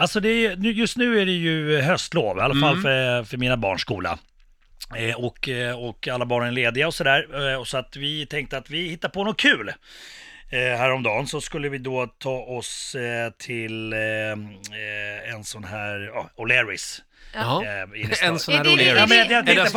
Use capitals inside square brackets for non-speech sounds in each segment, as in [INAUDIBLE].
Alltså det är, just nu är det ju höstlov, i alla fall Mm. för, för mina barns skola. Eh, och, eh, och alla barnen är lediga och sådär. Eh, så att vi tänkte att vi hittar på något kul. Eh, häromdagen så skulle vi då ta oss till en sån här, ja, O'Larrys. Ja. Eh. [LAUGHS] En sån Är här är O'Learys. Ja, men jag, jag En tänkte,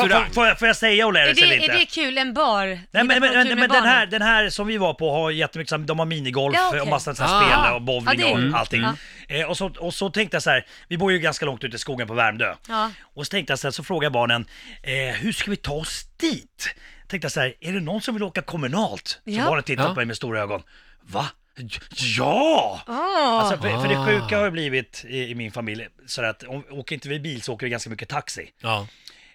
får, jag säga Är det, eller är inte? det kul? En bar? Nej men, men, men, den, här, den här som vi var på har jättemycket, de har minigolf Ja, okej. och massa Ah. spel och bowling Ja, är- och allting. Eh, och, så, och så tänkte jag så här, vi bor ju ganska långt ute i skogen på Värmdö. Ja. Och så tänkte jag så här, så frågade jag barnen, eh, hur ska vi ta oss dit? Tänkte jag så här, är det någon som vill åka kommunalt? Så Ja. barnen tittade Ja. på mig med stora ögon. Va? Ja! Åh. Alltså, för, för det Ah. sjuka har ju blivit i, i min familj, så att om, åker inte vi bil så åker vi ganska mycket taxi. Ja.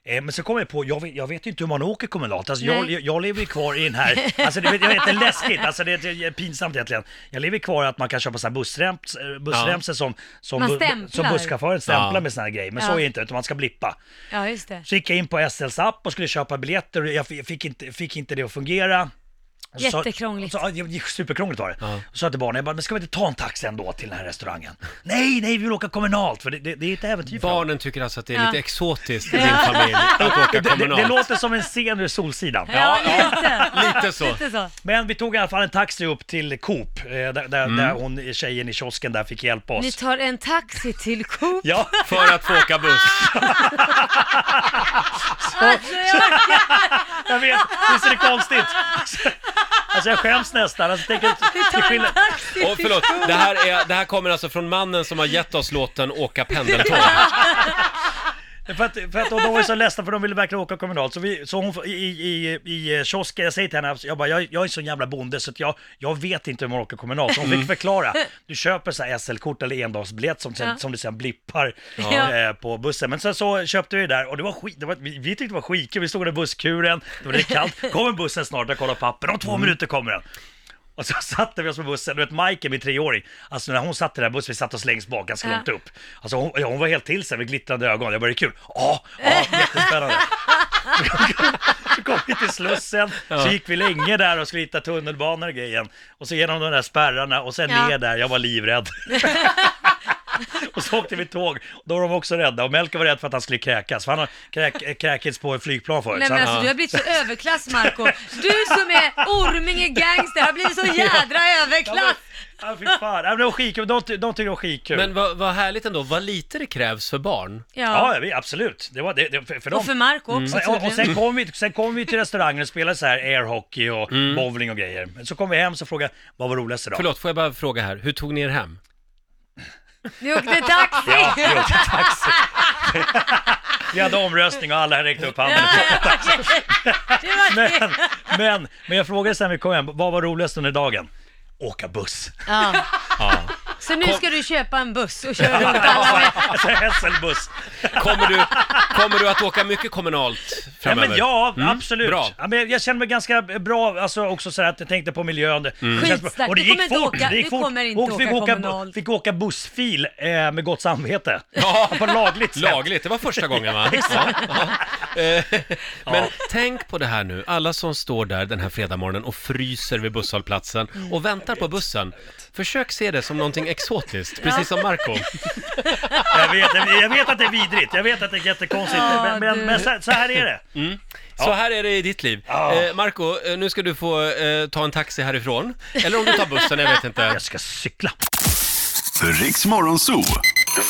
Eh, men så kommer jag på, jag vet, jag vet ju inte hur man åker kommunalt. Alltså, jag, jag, jag lever ju kvar i den här, [LAUGHS] alltså det, jag vet, det är läskigt, alltså det, det är pinsamt egentligen. Jag lever kvar i att man kan köpa så här bussrems, eh, bussremsor som, som, Man bu- som busschauffören stämplar Ja. med såna här grejer. Men Ja. så är det inte, utan man ska blippa. Ja, just det. Så gick jag in på SLs app och skulle köpa biljetter och jag fi- fick inte, fick inte det att fungera. Jättekrångligt. Så, ja, superkrångligt var det. Ja. Och så sa jag till barnen, jag bara, men ska vi inte ta en taxi ändå till den här restaurangen? [LAUGHS] nej, nej, vi vill åka kommunalt, för det, det, det är ett äventyr för dem. Barnen tycker alltså att det är Ja. lite exotiskt i din familj att [LAUGHS] åka det, det, kommunalt. det låter som en scen ur Solsidan. Ja, lite. [LAUGHS] Lite så. Lite så. Men vi tog i alla fall en taxi upp till Coop, eh, där, där, där hon, tjejen i kiosken där fick hjälpa oss. Ni tar en taxi till Coop. Ja, För att få åka buss. Alltså, jag... jag vet, visst är det konstigt? Alltså, jag skäms nästan. Alltså, tänk, en skillnad, Och förlåt, det här, är, det här kommer alltså från mannen som har gett oss låten Åka pendeltåg. [LAUGHS] för att, för att de var så ledsna för de ville verkligen åka kommunalt. Så, vi, så hon i, i, i kiosken, jag säger till henne, jag bara, jag, jag är så jävla bonde så att jag, jag vet inte hur man åker kommunalt. Så hon fick förklara. [LAUGHS] Du köper så här SL-kort eller endagsbiljett som, sen, Ja. som du sen blippar Ja. eh, på bussen. Men sen så köpte vi det där och det var skit, det var, vi, vi tyckte det var skitkul. Vi stod där i busskuren, det var lite kallt. Kommer bussen snart, jag kollar papper, om två minuter kommer den. Och så [LAUGHS] satte vi oss på bussen, du vet Majken, min treåring, alltså när hon satt i den där bussen, vi satte oss längst bak, ganska Ja. långt upp. Alltså hon, ja, hon var helt till sig med glittrande ögon, jag bara, det är kul. Ja, ja, jättespännande. [LAUGHS] så kom vi till Slussen, så gick vi länge där och skulle hitta tunnelbanor och grejen. Och så genom de där spärrarna och sen Ja. ner där, jag var livrädd. [LAUGHS] [LAUGHS] och så åkte vi tåg, då var de också rädda. Och Melker var rädd för att han skulle kräkas, för han har kräk, kräkits på ett flygplan förut. Nej så men han, alltså du har blivit så [LAUGHS] överklass Marco. Du som är Orminge gangster har blivit så jädra överklass. Ja, fy fan. Ja, men det var skitkul, de, ty- de tyckte det var skitkul. Men vad, vad härligt ändå, vad lite det krävs för barn. Ja, Ja, vi, absolut. Det var det, det för, för dem. och för Marco också Och, och, och sen kom vi, sen kom vi till restaurangen och spelade så här airhockey och Mm. bowling och grejer. Men så kom vi hem och frågade, vad var roligast idag? Förlåt, får jag bara fråga här, hur tog ni er hem? Ni åkte taxi. Ja, vi åkte taxi. vi hade omröstning och alla räckte upp handen. Men, men, men jag frågade sen vi kom hem, vad var roligast under dagen? Åka buss. ja. Ja. Så nu ska du köpa en buss och köra runt alla med. [LAUGHS] Alltså SL-buss. Kommer, du, kommer du att åka mycket kommunalt Ja, framöver? men ja, Mm, absolut. bra. Ja, men jag känner mig ganska bra, alltså också så här att jag tänkte på miljön. Det Mm. känns bra. Skitsnack, Och det du gick kommer inte fort. åka- det gick du fort. kommer inte Och fick åka åka, kommunalt. fick åka bussfil eh, med gott samvete. Ja. På lagligt sätt. Lagligt, det var första gången va? [LAUGHS] Ja, ja. Eh, Men tänk på det här nu, alla som står där den här fredagmorgonen och fryser vid busshållplatsen och väntar på bussen. Försök se det som någonting exotiskt, precis som Marco. Jag vet, jag vet att det är vidrigt, jag vet att det är jättekonstigt, Ja, men, men, du. men så, så här är det. Så här är det i ditt liv. Ja. Eh, Marco, eh, nu ska du få eh, ta en taxi härifrån. Eller om du tar bussen, jag vet inte. Jag ska cykla. Riks Morgonzoo.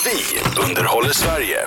Vi underhåller Sverige.